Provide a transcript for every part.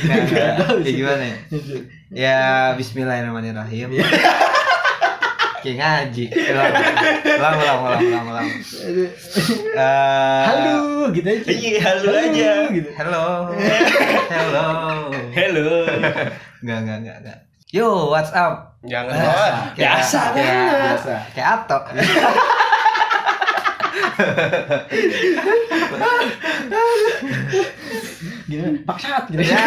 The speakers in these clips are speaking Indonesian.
Nggak, nggak. tahu Ya sih. gimana ya? Ya Bismillahirrahmanirrahim. Kayak ngaji. Ulang, ulang, ulang, ulang, ulang, ulang. Eh, Halo, gitu aja. Iya, halo aja. gitu. Hello. Hello. Halo. Enggak, enggak, enggak, enggak. Yo, what's up? Jangan Biasa. Biasa kayak, banget. Biasa. Kayak Ato. Gimana? Paksat gitu. Ya.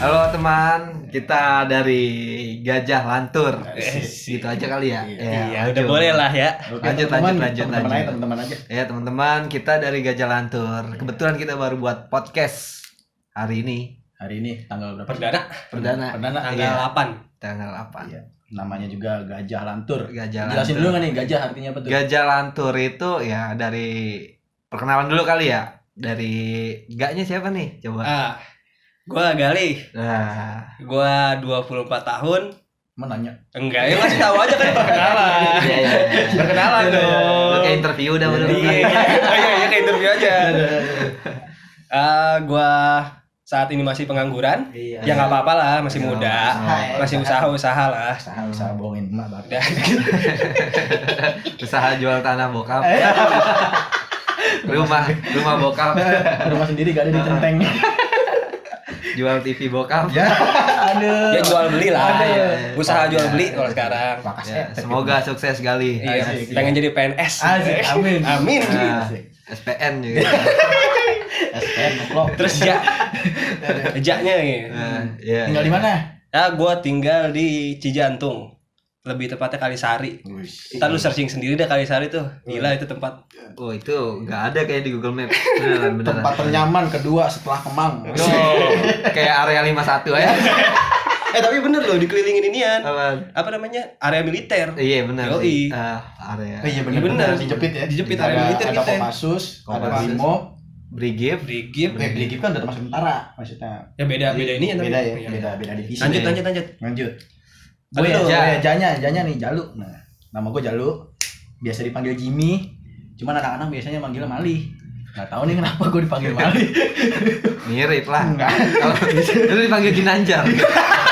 Halo teman, kita dari Gajah Lantur. Yes. Gitu aja kali ya. Iya, Ya, Iya, udah lanjut. boleh lah ya. Oke, Lanjut, teman-teman, lanjut, lanjut, teman-teman lanjut. aja, teman-teman aja. Ya teman-teman, kita dari Gajah Lantur. Kebetulan kita baru buat podcast hari ini Hari ini tanggal berapa? Perdana perdana Perdana. tanggal Iya. 8. tanggal 8. Iya. Namanya juga Gajah Lantur. Gajah Jelasin Lantur. dulu nggak nih gajah artinya apa tuh? Gajah Lantur itu ya dari perkenalan dulu kali ya. Dari gaknya siapa nih? Coba. Ah. Gua Gali, Nah, gua 24 tahun. Menanya. Enggak, ya masih tahu aja kan perkenalan. iya iya. iya. Perkenalan Lu dong. kayak interview udah udah. Iya, iya, iya, iya, kayak interview aja. Ah, gua saat ini masih pengangguran. Iya. Ya nggak apa-apa lah, masih muda. Hai. Masih usaha-usaha lah. Usaha usaha bohongin emak baru. Usaha jual tanah bokap. rumah rumah bokap. Rumah sendiri gak ada di centeng. Jual TV bokap. ya, aduh. Ya jual beli lah. Aduh. iya. Usaha jual Ya, beli ya. kalau sekarang. Ya, semoga sukses kali. Iya, pengen jadi PNS. Asik, amin. Amin. Nah. SPN juga. SPN ngeplok. Terus ja, jaknya nih. Nah, iya. Tinggal di mana? Ya, gua tinggal di Cijantung. Lebih tepatnya Kalisari. Ntar lu searching sendiri deh Kalisari tuh. Gila itu tempat. Oh itu nggak ada kayak di Google Maps. Beneran beneran. Tempat ternyaman kedua setelah Kemang. Oh, kayak area 51 ya. Eh tapi bener loh dikelilingin inian. Apa? Apa namanya? Area militer. Iya benar. Yoi. sih. Ah, area. Oh, iya Iya, bener. benar. Dijepit ya. Dijepit, ada ada militer ada kita. Kopassus, ada Kopassus. Brimob. Brigif. Brigif. Eh, Brigif kan udah termasuk tentara maksudnya. Ya beda beda ini Beda ya, Iya. beda beda divisi. Lanjut lanjut lanjut. Lanjut. Gue ya, ya Janya, Janya nih Jalu. Nah, nama gue Jalu. Biasa dipanggil Jimmy. Cuman anak-anak biasanya manggil Mali. Gak tahu nih kenapa gue dipanggil Mali. Mirip lah. Enggak. Kalau dulu dipanggil Ginanjar.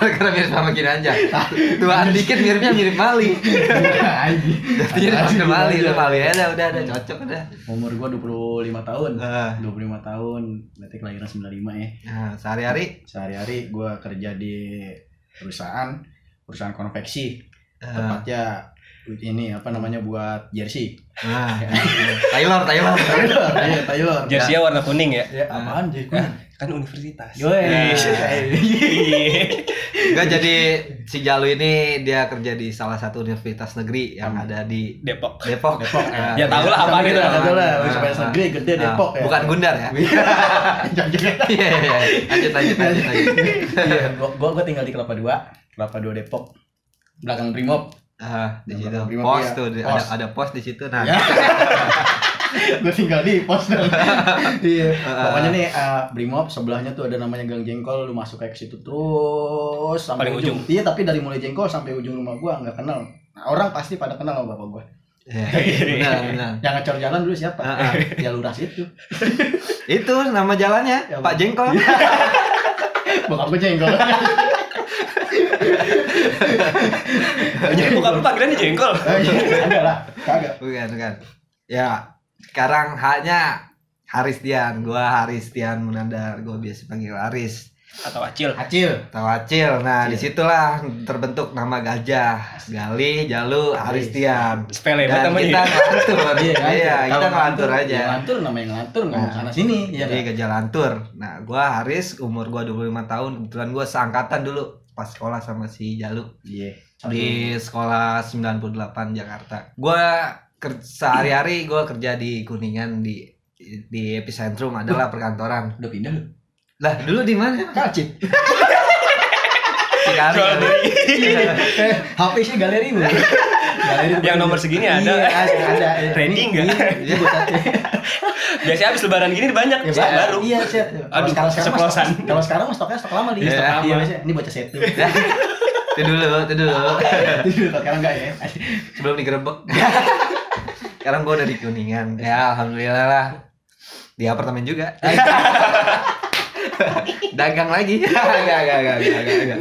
Karena mirip sama Ginanjar. Tuaan dikit miripnya mirip Mali. Jadi dipanggil Mali, lu Mali aja udah ada cocok udah. Umur gue 25 tahun. Ah. 25 tahun, berarti kelahiran 95 ya. Nah, sehari-hari Sehari-hari gue kerja di perusahaan, perusahaan konveksi. eh, Tepatnya ini apa namanya buat jersey. nah, Taylor, Taylor. Taylor, iya Taylor. Jersey warna kuning ya. Ya, apaan jadi? Kan universitas. Yoi. Iya. Enggak jadi si Jalu ini dia kerja di salah satu universitas negeri yang ada di Depok. Depok. Depok. Nah, Ya tahu lah apa gitu. kita tahu lah, Nah, universitas negeri gede nah, Depok ya. Bukan Gundar ya. Iya, iya, iya. Lanjut, lanjut, lanjut. Iya, gua, gua, tinggal di Kelapa Dua, Kelapa Dua Depok. Belakang Brimob. Ah, di situ pos iya. tuh ada ada pos di situ. Nah, Ya. gue tinggal di pos dong. iya. Pokoknya nih eh, Brimob sebelahnya tuh ada namanya Gang Jengkol, lu masuk kayak ke situ terus sampai Paling ujung. Iya, tapi dari mulai Jengkol sampai ujung rumah gua nggak kenal. Nah, orang pasti pada kenal sama bapak gua. Iya, benar, benar. Yang ngecor jalan dulu siapa? Ah, ah. Ya luras itu. Itu nama jalannya Ya, Pak Jengkol. Bokap gua jengkol. Jadi bukan lu panggilannya jengkol. Kagak lah, kagak. Bukan, bukan. Ya, sekarang haknya Haris Tian, gua Haris Tian Munandar, gua biasa panggil Haris. Atau acil. Acil. Tahu Acil. Nah, Acil. di situlah terbentuk nama gajah. Gali, Jalu, Haris Tian. Spell Dan kita ngelantur. Iya, kan? Iya, kita ngelantur aja. Ngelantur namanya ngelantur nggak Nah. sana sini. Iya Jadi gajah lantur. Nah, gua Haris, umur gua 25 tahun. Kebetulan gua seangkatan dulu pas sekolah sama si Jalu Iya. di sekolah 98 Jakarta. Gua sehari-hari gua kerja di Kuningan di di epicentrum adalah perkantoran. Udah pindah lu. Lah, dulu di mana? Jual beli. Eh, HP sih galeri galeri Yang nomor segini ada. Iya, ada. ada. Ready nggak? Iya, buat Biasanya habis lebaran gini banyak Ya, stok baru. Iya, set. Kalau Aduh, sekarang sekarang kalau sekarang stoknya stok lama di. Iya, Stok Iya, lama. biasanya. Ini bocah set tuh. Itu dulu, itu dulu. Itu sekarang enggak ya? Sebelum digerebek. Sekarang gua udah di Kuningan. Ya, alhamdulillah lah. Di apartemen juga. Dagang lagi. Enggak, enggak, enggak, enggak, enggak, enggak.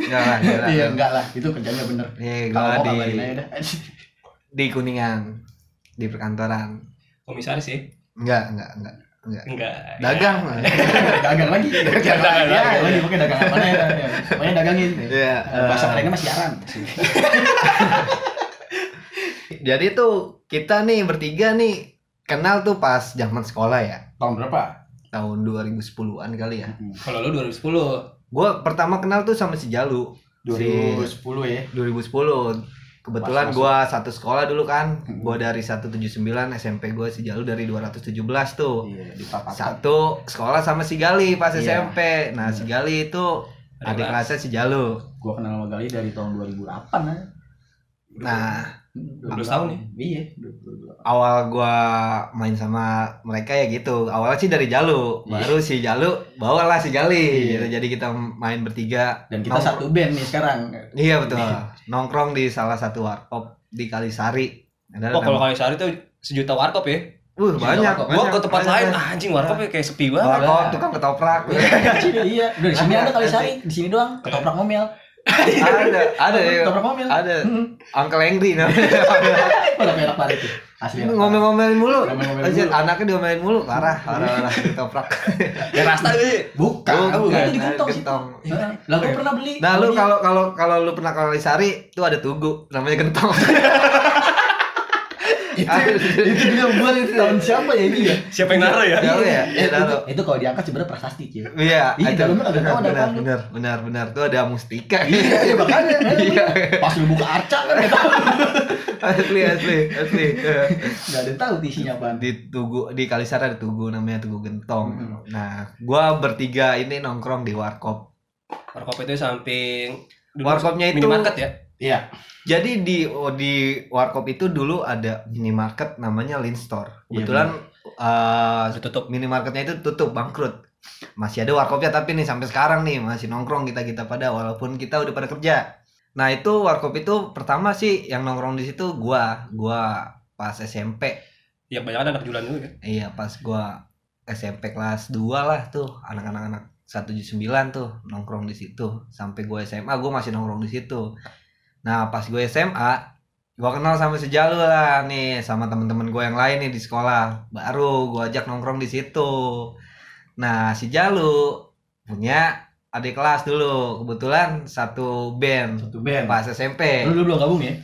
Enggak lah. Iya, enggak lah. Itu kerjanya bener. Iya, mau di di Kuningan. Di perkantoran. Komisaris sih. Enggak, enggak, enggak. Enggak. Enggak. Dagang. dagang lagi. Dagang Dagang lagi. Ya, lagi. lagi pakai dagang apa ya? Pokoknya dagangin. Iya. Eh, Bahasa kerennya mah siaran. Jadi tuh kita nih bertiga nih kenal tuh pas zaman sekolah ya. Tahun berapa? Tahun 2010-an kali ya. Kalau lu 2010. Gua pertama kenal tuh sama si Jalu. 2010 ya. 2010. Kebetulan gua satu sekolah dulu kan. Hmm. Gua dari 179, SMP gua si Jalu dari 217 tuh. Iya. Satu sekolah sama si Gali pas Iya. SMP. Nah, si Gali itu Adik adik kelas. kelasnya si Jalu. Gua kenal sama Gali dari tahun 2008 ya. Nah, 12 tahun ya? Iya, 2008. awal gua main sama mereka ya gitu. Awalnya sih dari Jalu, Iya. baru si Jalu bawalah si Gali. Iya. gitu. Jadi kita main bertiga. Dan kita Nongkrong- satu band nih sekarang. Iya betul. Nongkrong di salah satu warkop di Kalisari. Ada Oh, kalau nama- kali sehari tuh sejuta warkop ya. uh, banyak. warkop. Gua ke tempat banyak, lain banyak. ah, anjing warkopnya kayak sepi banget. Warkop tukang ketoprak. iya, udah di sini Ada, ada kali ada. sari, di sini doang ketoprak ngomel. Ada, ada ya. Ngomel. Ada. Hmm. Uncle Angry namanya. Malah perak parah itu. Asli. Ngomel-ngomelin mulu. Mulu. anaknya diomelin mulu. Parah, parah, parah. Ketoprak. Ya rasta parah. Bukan, Bukan. Itu di gentong sih. Nah, Lah gua pernah beli. Nah, lu kalau kalau kalau lu pernah ke Kalisari, tuh ada tugu namanya gentong. itu itu dia buat itu tahun siapa ya ini ya? Siapa yang naruh ya? Siapa ya? Ya, naruh. itu, itu kalau diangkat sebenarnya prasasti cuy. Iya, Iya, ada- dalamnya agak benar, tahu ada benar, benar, benar, benar. Tuh ada mustika. Iya, makanya. Iya. Pas lu buka arca kan nggak tahu. asli, asli, asli. Nggak ada tahu isinya apaan. Di tugu di Kalisari ada tugu namanya Tugu Gentong. Nah, gua bertiga ini nongkrong di warkop. Warkop itu samping Warkopnya itu minimarket ya. Iya. Jadi di oh, di warkop itu dulu ada minimarket namanya Lin Store. Iya, Kebetulan eh, Udah tutup. minimarketnya itu tutup bangkrut. Masih ada warkopnya tapi nih sampai sekarang nih masih nongkrong kita kita pada walaupun kita udah pada kerja. Nah itu warkop itu pertama sih yang nongkrong di situ gua, gua pas SMP. Ya banyak anak jualan dulu ya. Iya pas gua SMP kelas 2 lah tuh anak-anak anak 179 tuh nongkrong di situ sampai gua SMA gua masih nongkrong di situ. Nah pas gue SMA gua kenal sama si Jalu lah nih sama temen-temen gue yang lain nih di sekolah baru gua ajak nongkrong di situ. Nah si Jalu punya adik kelas dulu kebetulan satu band Satu band. pas SMP. Lu, lu belum gabung ya?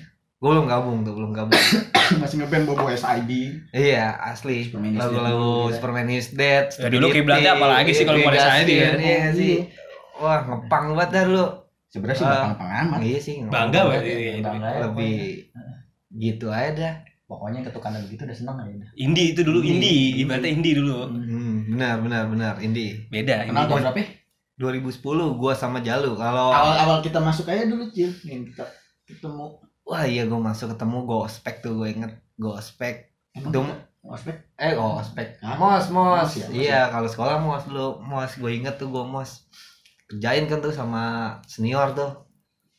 Gue belum gabung tuh belum gabung. Masih ngeband bobo SID. Iya, asli. Lagu-lagu dulu, ya. Superman is Dead. Ya, dulu kiblatnya apalagi sih kalau mau saya dia. Iya sih. Wah, ngepang banget dah lu. Sebenarnya sih Ah. gampang amat. Iya sih. Bangga banget. berarti. Bangga ya, Lebih gitu aja dah. Pokoknya ketukanan begitu udah seneng aja. Indie itu dulu Indie. indie, ibaratnya indie dulu. Hmm, benar benar benar Indi. Beda Kenal tahun berapa? ya? 2010 gua sama Jalu. Kalau Awal-awal kita masuk aja dulu, Cil. Nih, kita ketemu. wah iya gua masuk ketemu gospek tuh gue inget gospek. Itu kita ospek? eh gospek. Hah? Mos mos. Mos ya, mos iya, kalau sekolah mos dulu. Mos gue inget tuh gua mos. Kerjain kan tuh sama senior tuh.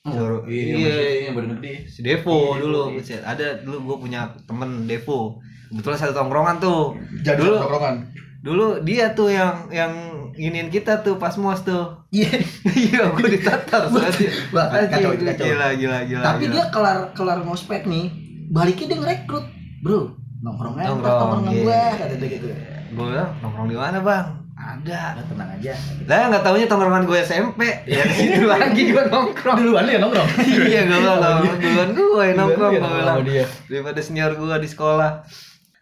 Suruh- iya, iya, iya, gede. si Devo Iya, dulu iya. ada dulu gue punya temen Devo kebetulan satu tongkrongan tuh Jadul Dulu- tongkrongan. dulu dia tuh yang yang ingin kita tuh pas mos tuh Iya. iya gue ditatar kacau, kacau. gila gila gila Tapi gila. dia kelar kelar ngospek nih, baliknya dia ngerekrut. Bro, nongkrong aja Nongkrong, iya. gua kata dia gitu. gue bilang nongkrong di mana bang ada Udah tenang aja. lah nggak taunya tongkrongan gue SMP ya di situ lagi gue nongkrong Duluan lu ya nongkrong. iya gue "Nongkrong duluan gue nongkrong gue bilang dia. daripada senior gue di sekolah.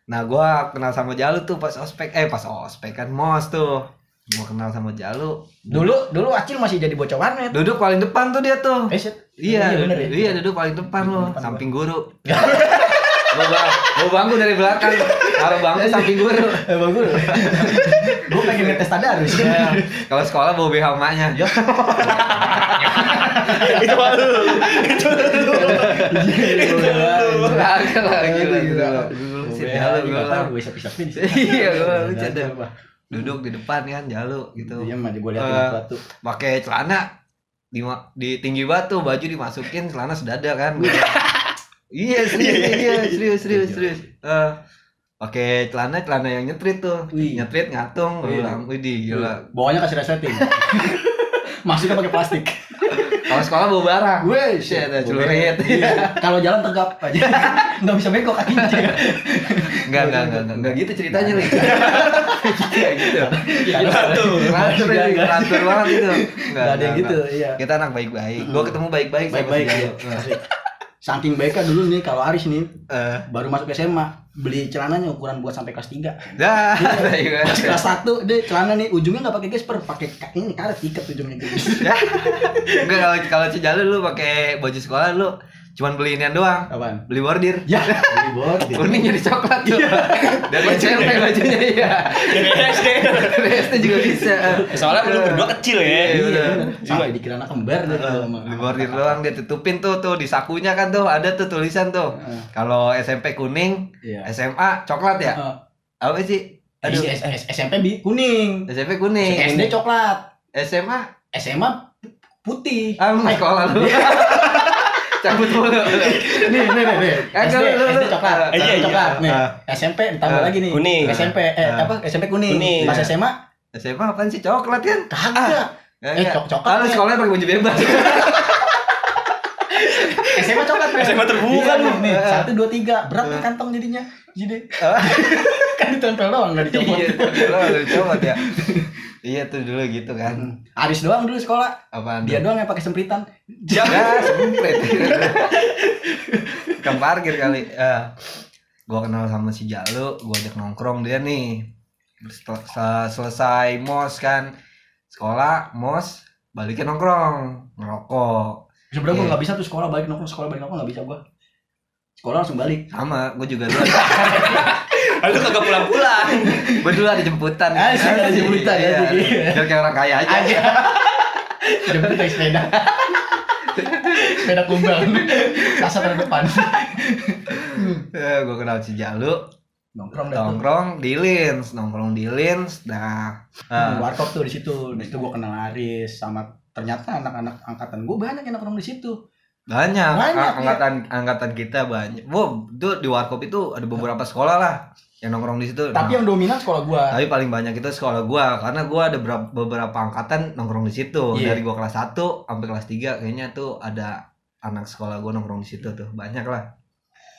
Nah gue kenal sama Jalu tuh pas ospek, eh pas ospek kan mos tuh. Gue kenal sama Jalu. Dulu dulu Acil masih jadi bocah warnet. Duduk paling depan tuh dia tuh. Eh. Iya, bener ya. iya duduk paling depan loh, samping guru. Gue bang, gue bangku dari belakang, kalau bangku samping guru. Emang gue. pengen ngetes tadarus. Ya, kalau sekolah bawa BH emaknya. itu malu. Itu Kagak lah, gila, gila. Gila. Dulu si Jalu gue sih. Iya, gue apa? Duduk di depan kan Jalu gitu. Iya, mah gue lihat Eh, sesuatu. pakai celana di di tinggi batu baju dimasukin celana sedada kan iya serius iya serius serius serius Pakai celana celana yang nyetrit tuh Wih. nyetrit ngatung Iya. bilang widih gila Bawahnya kasih resleting. Masuknya pakai plastik. kalau sekolah bawa barang Wih, shit Gua celurit. Iya. Kalau jalan tegap aja. Enggak bisa bengkok kakinya. enggak enggak enggak enggak gitu ceritanya nih kayak gitu Teratur. enggak. teratur banget itu Enggak ada yang gitu, iya. kita anak baik-baik gua ketemu baik-baik sama Baik-baik ya. Asik. Saking baiknya dulu nih kalau Aris nih Eh, baru masuk SMA beli celananya ukuran buat sampai kelas 3 dah Pas kelas 1 deh celana nih ujungnya nggak pakai gesper, pakai ka- ini karet ikat ujungnya gitu. Ya. Enggak kalau kalau lu pakai baju sekolah lu cuman beli inian doang. Apaan? Beli bordir. Ya, beli bordir. Kuning jadi coklat tuh. Dari SMP bajunya iya. Dari SD. Dari SD juga bisa. Soalnya lu berdua kecil ya. Iya, bener. Sampai dikira anak kembar kalau sama. Beli bordir doang dia tutupin tuh tuh di sakunya kan tuh ada tuh tulisan tuh. Kalau SMP kuning, Iya. SMA coklat ya? Apa sih? Aduh, SMP bi kuning. SMP kuning. SD coklat. SMA SMA putih. ah sekolah lu. Cabut mulu. nih, nih, nih, nih. Eh, SD. SD coklat. SD iya, iya. coklat nih. Ah. SMP ditambah Ah, lagi nih. kuning. SMP eh Ah. apa? SMP kuning. Kuning. Pas Iya. SMA SMA apaan sih coklat kan? kagak. Eh, cok- coklat, Ah, lu ya. sekolahnya pakai baju bebas. SMA coklat. SMA terbuka Iya, lu. nih. Satu dua tiga berat kan kantong jadinya. Jadi kan ditempel doang nggak dicopot. Iya, dulu udah copot ya. Iya tuh dulu gitu kan. Aris doang dulu sekolah. Apaan? Dia doang yang pakai sempritan. Ya, semprit. Tukang parkir kali. Eh, gua kenal sama si Jalu, gua ajak nongkrong dia nih. Setel- se- selesai mos kan sekolah mos balikin nongkrong ngerokok Sebenarnya gue Iya. nggak bisa tuh sekolah balik nongkrong sekolah balik nongkrong nggak bisa gue. Sekolah langsung balik. sama gue juga dulu Lu kagak pulang-pulang. gue dulu ada jemputan Asik, ada jemputan, Iya, asik, iya. biar kayak orang kaya aja Aja. Jemput naik sepeda. sepeda kumbang. Kasar dari depan. gue kenal si Jalu Nongkrong dah tuh. nongkrong di Lins nongkrong di Lins nah Hmm, ah, warkop tuh di situ. Di situ gue kenal Aris sama ternyata anak-anak angkatan gue banyak yang nongkrong di situ. banyak, Banyak, A- iya. angkatan angkatan kita banyak wow itu di warkop itu ada beberapa sekolah lah yang nongkrong di situ Tapi Nah, yang dominan sekolah gue. tapi paling banyak itu sekolah gua karena gua ada beberapa, beberapa angkatan nongkrong di situ Iya. dari gua kelas 1 sampai kelas 3 kayaknya tuh ada anak sekolah gua nongkrong di situ tuh banyak lah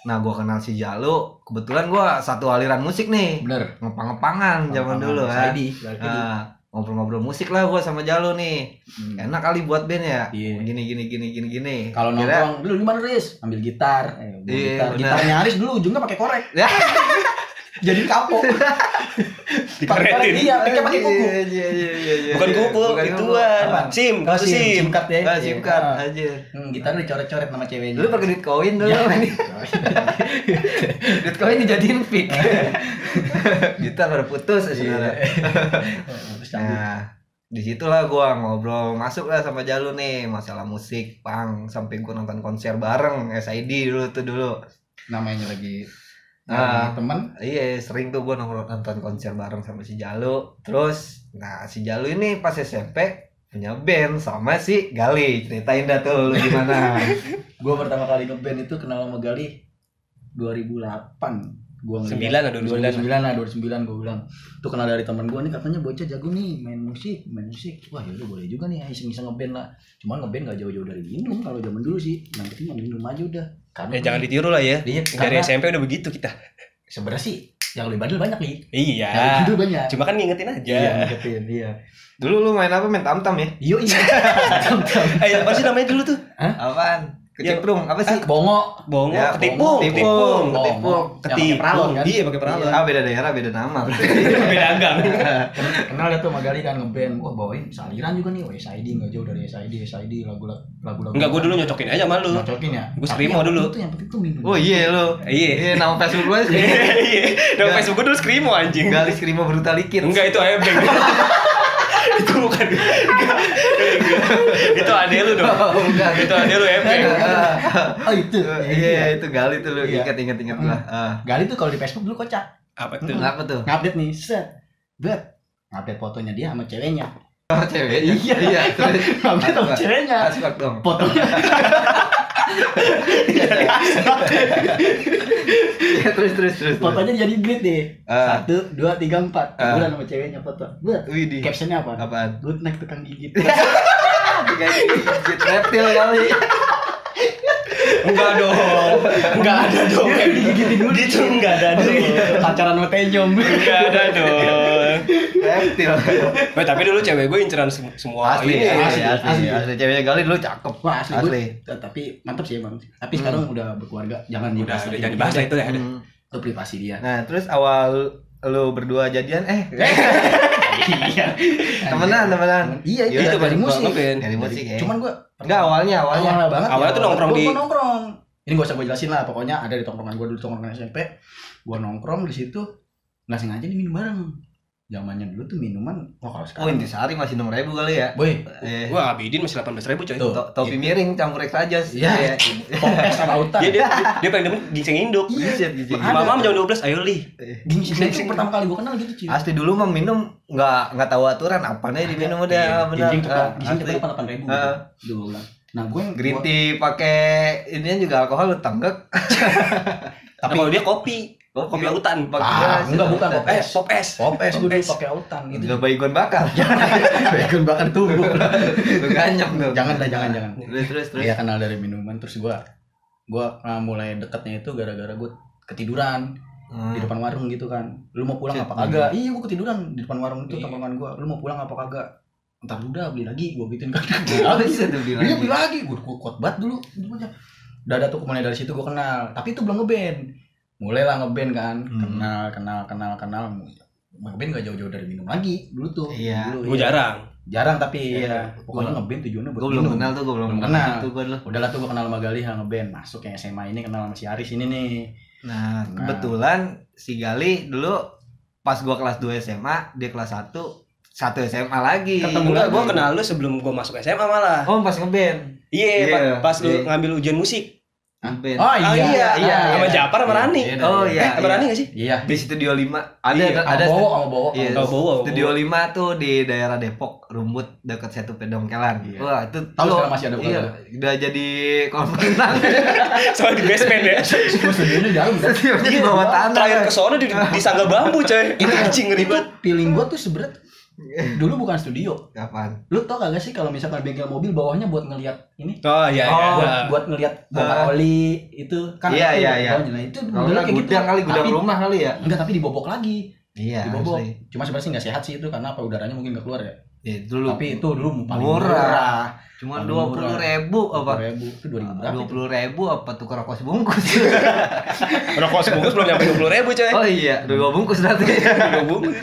nah gua kenal si Jalu kebetulan gua satu aliran musik nih Bener. ngepang-ngepangan zaman dulu kan Saidi. Saidi. Ah, ngobrol-ngobrol musik lah gua sama Jalu nih Hmm. enak kali buat band ya Iya. gini gini gini gini gini Kalau nongkrong, dulu gimana Riz? Ambil gitar. Eh, Iya, gitar. Gitarnya Aris dulu ujungnya pakai korek. Jadi kapok. Dikaretin. Iya, pakai pakai kuku. Iya, iya, iya, iya, iya. Bukan kuku, ituan. SIM, Oh, kartu SIM, SIM. SIM card ya. Ah, SIM card Ah. aja. Hmm, gitarnya dicoret-coret sama ceweknya. Dulu pakai duit koin dulu. duit koin dijadiin pick. Gitar pada putus ya, saudara. Terus cabut. Nah, di situlah gua ngobrol masuk lah sama Jalu nih masalah musik, pang sampai gua nonton konser bareng SID dulu tuh dulu. namanya lagi Ah. Nah, teman Iya, sering tuh gua nongkrong nonton konser bareng sama si Jalu. Terus, nah si Jalu ini pas SMP punya band sama si Gali. Ceritain dah tuh lu gimana. gue pertama kali ngeband itu kenal sama Gali 2008 gua ngeliat. Sembilan atau 2009? 2009 lah 2009 gue bilang tuh kenal dari teman gue nih katanya bocah jago nih main musik main musik wah yaudah boleh juga nih iseng-iseng ngeband lah cuman ngeband gak jauh-jauh dari minum kalau zaman dulu sih yang penting mah minum aja udah karena Ya jangan ditiru lah ya. Iya, Dari karena SMP udah begitu kita. sebenarnya sih yang lebih bandel banyak nih Iya. yang bandel banyak Cuma kan ngingetin aja. iya ngeketin iya Dulu lu main apa? Main tam-tam ya? iya iya Eh, apa sih namanya dulu tuh? Apaan? Keciprung, apa sih? bongo Bongo, Ya, ketipung, ketipung, ketipung, ketipung. Peralon, kan? Iya, pakai peralon. Ah beda daerah, beda nama. Beda gang. kenal ya tuh sama Gali kan ngeband wah bawain saliran juga nih wah SID nggak jauh dari SID SID lagu lagu lagu Enggak, gua dulu nyocokin aja sama lu. nyocokin ya Gua Skrimo dulu. tuh yang penting tuh minum Oh iya lu. Iya. Iya, nama Facebook gue sih. Iya. Nama Facebook gua dulu Skrimo anjing. Gali Skrimo Brutalikin. Enggak, itu ayam itu bukan. itu ade lu dong. Oh, bukan. Itu ade lu ebeng. oh itu Iya, itu Gali tuh lu. Iya. Ingat ingat ingat lah. Ah. Gali tuh kalau di Facebook dulu kocak Apa tuh? Kenapa tuh? ngupdate nih set bet ngupdate fotonya dia sama ceweknya sama ceweknya Iya. iya terus Ngambil sama ceweknya. asbak dong Fotonya. iya terus terus terus Fotonya jadi grid deh. Ah. Satu, dua, tiga, empat. Ah. Bulan sama ceweknya foto. Buat. wih di Captionnya apa? apaan Good night tukang gigit. tiga gigit reptil kali Enggak dong. Enggak ada dong. Digigitin dulu. Gitu enggak ada dong. Pacaran sama tenyom. Enggak ada dong. Reptil Wah, tapi dulu cewek gue inceran sem- semua asli ini. asli asli. asli asli ceweknya gali dulu cakep Wah asli, asli Gua- Tapi mantap sih emang. Tapi sekarang udah berkeluarga. Jangan Udah, dibahas udah lagi. jangan dibahas lah itu ya. Hmm. Itu privasi dia. nah terus awal lu berdua jadian eh Iya. temenan temenan Iya itu, Iya, dari dari musik. dari musik ya Cuman gua enggak awalnya awalnya awalnya banget. Awalnya ya, tuh nongkrong gua- di- gua nongkrong. Ini gak usah gue jelasin lah. Pokoknya ada di tongkrongan gue dulu tongkrongan SMP. Gue nongkrong di situ nggak sengaja nih minum bareng. Zamannya dulu tuh minuman. Wah kalau oh sekarang. intisari masih enam ribu kali ya Boy, eh Wah, Abidin masih 18 ribu coy. Tuh. to- topi miring campur X aja sih Iya. Popes sama Autan. Dia dia dia paling demen ginseng induk. Iya. Mamam jam 12, ayo li. Ginseng itu pertama kali gue kenal gitu cuy. Asli dulu mah minum nggak nggak tahu aturan apanya diminum udah Iya, benar. Ginseng tuh Ah, ginseng asli. tuh delapan ribu. Ah. Dulu gua bilang. Nah gue Green tea pakai inian juga alkohol lu tenggek. Tapi kalau dia kopi, Oh, kopi lautan. Ah, enggak, bukan, Pop es. pop es. Popes gue dulu pakai Autan gitu. Juga baygon bakar. Baygon bakar tubuh. Ganyok tuh. jangan dah jangan jangan. Terus terus terus. Iya kenal dari minuman terus gua gua uh, mulai deketnya itu gara-gara gua ketiduran Hmm. di depan warung gitu kan. Lu mau pulang Shit, apa kagak? Iya gua ketiduran di depan warung itu Iya. tongkrongan gua. Lu mau pulang apa kagak? Entar udah beli lagi gua gituin kan. Iya beli lagi gua kuat banget dulu. Udah ada tuh mulai dari situ gua kenal. Tapi itu belum ngeband. Mulailah ngeband kan. Hmm. Kenal kenal kenal kenal. Ngeband gak jauh-jauh dari minum lagi dulu tuh. Iya. Dulu, Gue iya. jarang. Jarang tapi Iya. ya. Pokoknya ngeband tujuannya buat Gue belum kenal tuh, gue belum Belum kenal. kenal. Tuh gue dulu. udahlah tuh gue kenal sama Gali yang ngeband masuk yang SMA ini kenal sama si Aris ini nih Nah, Nah. kebetulan si Gali dulu pas gua kelas 2 SMA, dia kelas 1 satu SMA lagi. Ketemu Enggak, gue lagi. kenal lu sebelum gue masuk SMA malah. Oh, pas ngeband. Iya, Iya, pa- pas lu iya. ngambil ujian musik. Ngeband. oh Ah, iya, iya, sama iya. Japar sama Rani. Oh, Eh, iya. sama Rani gak sih? iya Di Studio 5 ada Iya, ada ada Bowo sama Bowo Iya. Oh, Bowo, Bowo. Studio 5 tuh di daerah Depok, Rumbut dekat Setu Pedongkelan. Iya. Wah, itu Tahu sekarang masih ada Iya, bukan? udah jadi kolam renang. Soalnya di basement ya. Studionya di dalam kan Studionya di bawah tanah. Terakhir ke sono di, di Sangga Bambu coy. Itu anjing ngeri itu banget. feeling gue tuh sebenernya dulu bukan studio Kapan? lu tau kagak sih kalau misalkan bengkel mobil bawahnya buat ngeliat ini Oh iya Oh, iya. buat, iya. buat ngeliat bongkar Ah. oli itu kan Iya, itu iya, iya. nah itu Kalau modelnya kayak gitu gudang kali, gudang tapi, rumah kali ya. enggak tapi dibobok lagi Iya, dibobok asli. cuma sebenarnya nggak sehat sih itu karena apa udaranya mungkin nggak keluar ya Ya, dulu tapi itu dulu paling Murah. murah cuma dua puluh ribu apa? ribu itu dua ribu Dua puluh ribu apa tukar rokok sebungkus? Rokok sebungkus belum nyampe 20 ribu coy. oh iya, dua bungkus berarti. Dua bungkus.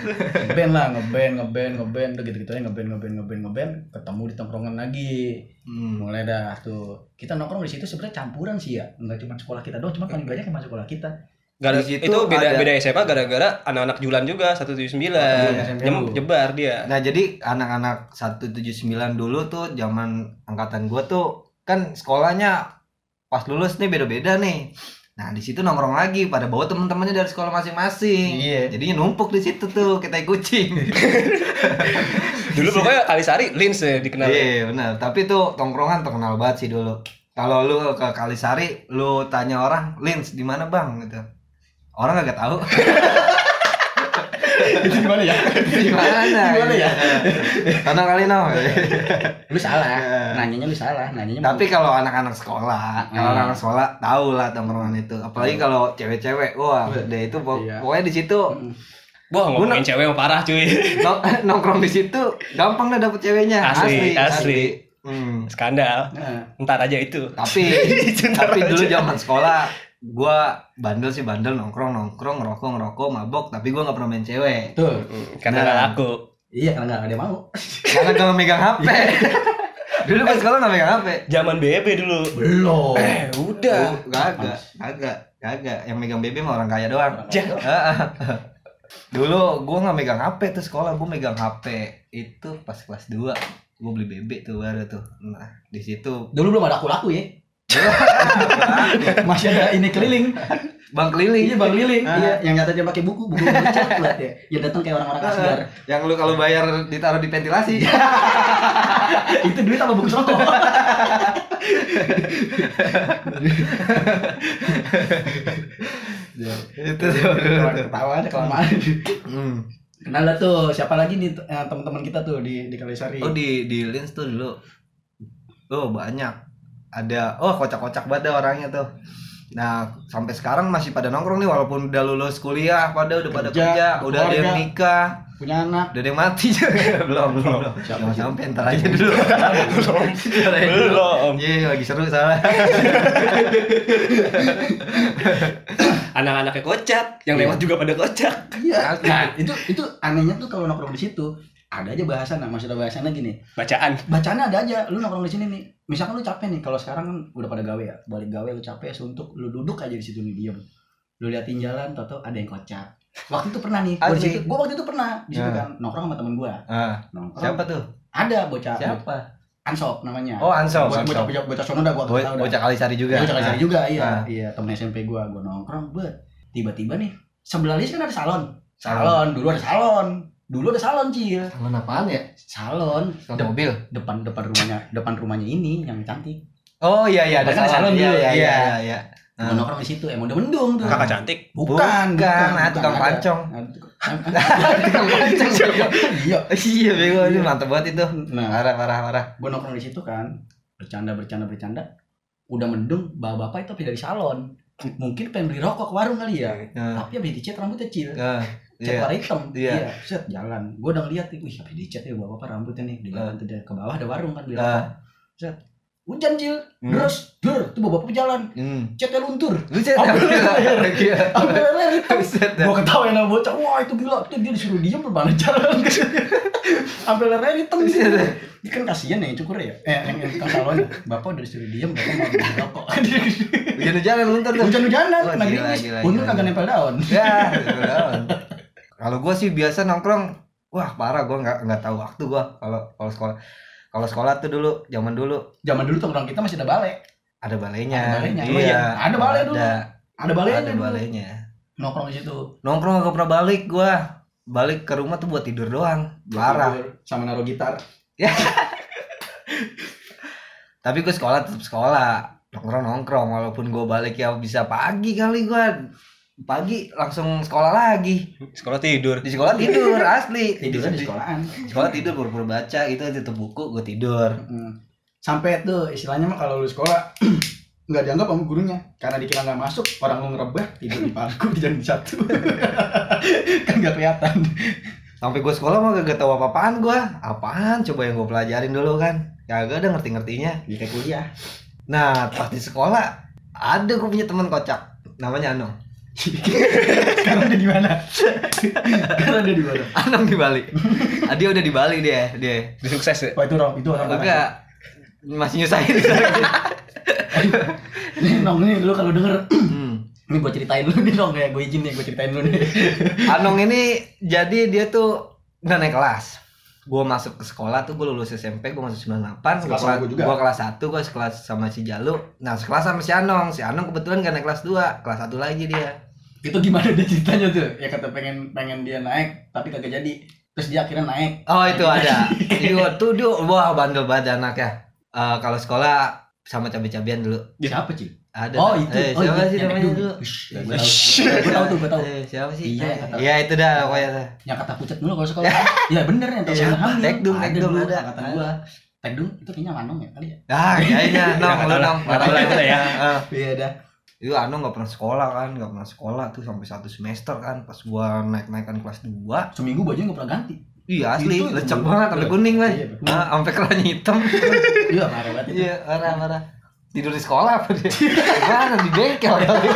ngeband lah ngeband ngeband ngeband udah gitu gitu aja ngeband ngeband ngeband ngeband ketemu di tongkrongan lagi Hmm. mulai dah tuh kita nongkrong di situ sebenarnya campuran sih ya nggak cuma sekolah kita doang cuma paling banyak yang masuk sekolah kita Gara, Di situ itu beda ada- beda SMA gara-gara anak-anak Julan juga 179. SMP Jem, jebar dia. Nah jadi anak-anak 179 dulu tuh zaman angkatan gua tuh kan sekolahnya pas lulus nih beda-beda nih. Nah di situ nongkrong lagi pada bawa teman-temannya dari sekolah masing-masing. Iya. Jadinya numpuk di situ tuh kita kucing. Dulu pokoknya Kalisari Lins ya dikenal. Iya benar. Tapi tuh tongkrongan terkenal banget sih dulu. Kalau lu ke Kalisari, lu tanya orang, Lins di mana bang? Gitu. Orang kagak tahu. itu gimana ya di mana? Gimana ya? Tanah kali no. lu salah nanyanya lu salah nanyanya Tapi kalau anak-anak sekolah, kalau Hmm. anak-anak sekolah tahu lah tongkrongan itu. Apalagi kalau cewek-cewek, wah, deh itu pok- Iya. pokoknya di situ Mm. Wah ngomongin cewek yang parah cuy. nong- nongkrong di situ gampang dah dapet ceweknya. Asli, asli. Hmm. Skandal. Nah, Ntar aja itu. Tapi tapi dulu aja. zaman sekolah gua bandel sih bandel nongkrong nongkrong ngerokok ngerokok mabok tapi gua nggak pernah main cewek. Tuh Hmm, Karena Nah. nggak laku. iya karena nggak ada yang mau. Karena nggak megang hp dulu pas sekolah nggak megang hp Zaman BB dulu. belum. Eh, udah. Oh, kagak kagak kagak. Yang megang BB mah orang kaya doang. Dulu gua nggak megang hp tuh sekolah gua megang hp itu pas kelas 2 gua beli BB tuh baru tuh. Nah di situ dulu belum ada aku laku ya Masih ada ini keliling. bang keliling Iya bang keliling. Ah. Iya, yang nyata dia pakai buku, buku coklat ya. Ya datang kayak orang-orang asgar. yang lu kalau bayar ditaruh di ventilasi Itu duit apa buku rokok? itu tuh Ketawa aja kelamaan. hmm. Kenal lah tuh, siapa lagi nih eh, teman-teman kita tuh di di Kalisari. oh di di Lins tuh dulu oh banyak ada oh kocak-kocak banget dah orangnya tuh. Nah sampai sekarang masih pada nongkrong nih walaupun udah lulus kuliah pada udah pada Kerja, kerja udah ada yang nikah. Punya anak. udah ada yang mati juga. Belum belum. Belum Jangan sampai ntar aja dulu. Belum. Belum. iya lagi seru salah Anak-anaknya kocak, yang lewat juga pada kocak. Iya. Nah, itu itu anehnya tuh kalau nongkrong di situ ada aja bahasan, nah maksudnya bahasannya gini. Bacaan. Bacaannya ada aja. Lu nongkrong di sini nih. Misalkan lu capek nih, kalau sekarang kan udah pada gawe ya. Balik gawe lu capek suntuk, lu duduk aja di situ nih diem. Lu liatin jalan, tau ada yang kocak. Waktu itu pernah nih, gua di Asik. situ. Gua waktu itu pernah di situ Ya. kan nongkrong sama temen gua. ah, Nongkrong. siapa tuh Ada bocah. siapa Ansop namanya. oh Ansop Bocah bocah bocah, bocah sono dah gua Bo- tahu dah. bocah kalisari juga Iya, bocah Kalisari juga, iya. Ah. Iya, temen SMP gua, gua nongkrong, bet. Tiba-tiba nih, sebelah Lis kan ada salon. Salon. Salon, dulu ada salon. Dulu ada salon, Cil. Salon apaan ya? Salon Salon Dep- mobil. depan depan rumahnya, depan rumahnya ini yang cantik. Oh iya iya ada Kan salon Iya dulu, iya iya. iya iya. Gua Ah. nongkrong di situ, emang udah mendung tuh. Kakak cantik. Bukan, Bukan, ah, tukang ada. pancong. Ada tukang- Tukang pancong. Iya. Iya bego ini mantep banget itu. Nah, Parah parah parah. gua nongkrong di situ kan, bercanda bercanda bercanda. Udah mendung, bawa bapak itu habis dari salon. Mungkin pengen beli rokok ke warung kali ya. Nah, Tapi habis dicat rambutnya cil. Cat Iya. warna hitam Iya. iya set jalan gue udah ngeliat nih wih habis dicat ya bapak rambutnya nih di jalan tuh dia ke bawah ada warung kan beli Ah. rokok set hujan cil Hmm. terus dur tuh bapak jalan Hmm. catnya luntur Lu cek Ambil gila. Gila. ambil leher hitam Buset dah. gue ketawa yang bocah wah itu gila tuh dia disuruh diem berbalik jalan ambil leher hitam dah. Ini kan kasihan ya yang cukur ya eh yang salonnya bapak udah disuruh diem bapak mau beli rokok luntur hujan-hujanan Wah, kena gila, gerimis gila, untung kagak nempel daun Ya, daun. Kalau gua sih biasa nongkrong, wah parah gua nggak nggak tahu waktu gua kalau kalau sekolah. Kalau sekolah tuh dulu, zaman dulu zaman dulu tongkrong kita masih ada balai ada balainya. Ada balainya. Iya, iya, ada balai dulu. Ada, ada ada balainya. nongkrong di situ Nongkrong gak pernah balik gua. Balik ke rumah tuh buat tidur doang. Parah. Sama naruh gitar Tapi gue sekolah tetap sekolah. Nongkrong nongkrong walaupun gua balik ya bisa pagi kali gua. Pagi langsung sekolah lagi. Sekolah tidur. Di sekolah tidur asli. tidurnya di sekolahan Sekolah tidur pura-pura baca itu tutup buku gue tidur. Hmm. sampai tuh istilahnya mah kalau lu sekolah nggak dianggap sama gurunya karena dikira nggak masuk orang lu ngerebah tidur di bangku di jam satu kan nggak kelihatan Sampai gue sekolah mah gak tau apa-apaan gue. Apaan coba yang gue pelajarin dulu kan. Kagak ada ngerti-ngertinya. di kayak kuliah Nah pas di sekolah ada gue punya teman kocak namanya Anong. sekarang dia di mana sekarang dia di mana Anong di Bali. Ah, dia udah di Bali dia dia. Dia sukses ya. wah itu orang itu orang Enggak masih nyusahin. nih nong nih lu kalau denger hmm. ini gue ceritain lu nih nong ya gue izin nih gue ceritain lu nih Anong ini jadi dia tuh nggak naik kelas. Gue masuk ke sekolah tuh gue lulus SMP gue masuk 98 Sekelas sama gua juga. Gue kelas 1 gue sekelas sama si Jalu. Nah sekelas sama si Anong. Si Anong kebetulan gak naik kelas 2 Kelas 1 lagi dia. Itu gimana dia ceritanya tuh? Ya kata pengen pengen dia naik tapi kagak jadi. Terus dia akhirnya naik. Oh itu ada. Iya tuh dia wah bandel banget anaknya. Eh kalau sekolah sama cabe-cabean dulu. siapa sih Ada. oh itu Eh, oh siapa iya, sih yang namanya naik dulu? gue tahu gue tahu tuh gue tahu Eh, siapa sih? Iya, kata- Iya itu dah pokoknya. yang kata pucat dulu kalau sekolah ya bener yang tahu Siapa? hamil Tekdung, Tekdung ada. kata gua Tekdung itu kayaknya Manong ya kali ya Ah, kayaknya nong Nggak lu tahu nong. lah. Nggak tahu lah, ya. Ah. iya dah Itu Anong gak pernah sekolah kan, gak pernah sekolah tuh sampai satu semester kan. Pas gua naik-naikan kelas 2 seminggu bajunya nggak pernah ganti Iya asli, Itu- lecek banget sampai kuning lah. Iya. Ah, sampai kerannya hitam. iya marah banget itu Iya, parah parah. Tidur di sekolah apa dia? Mana di bengkel kali.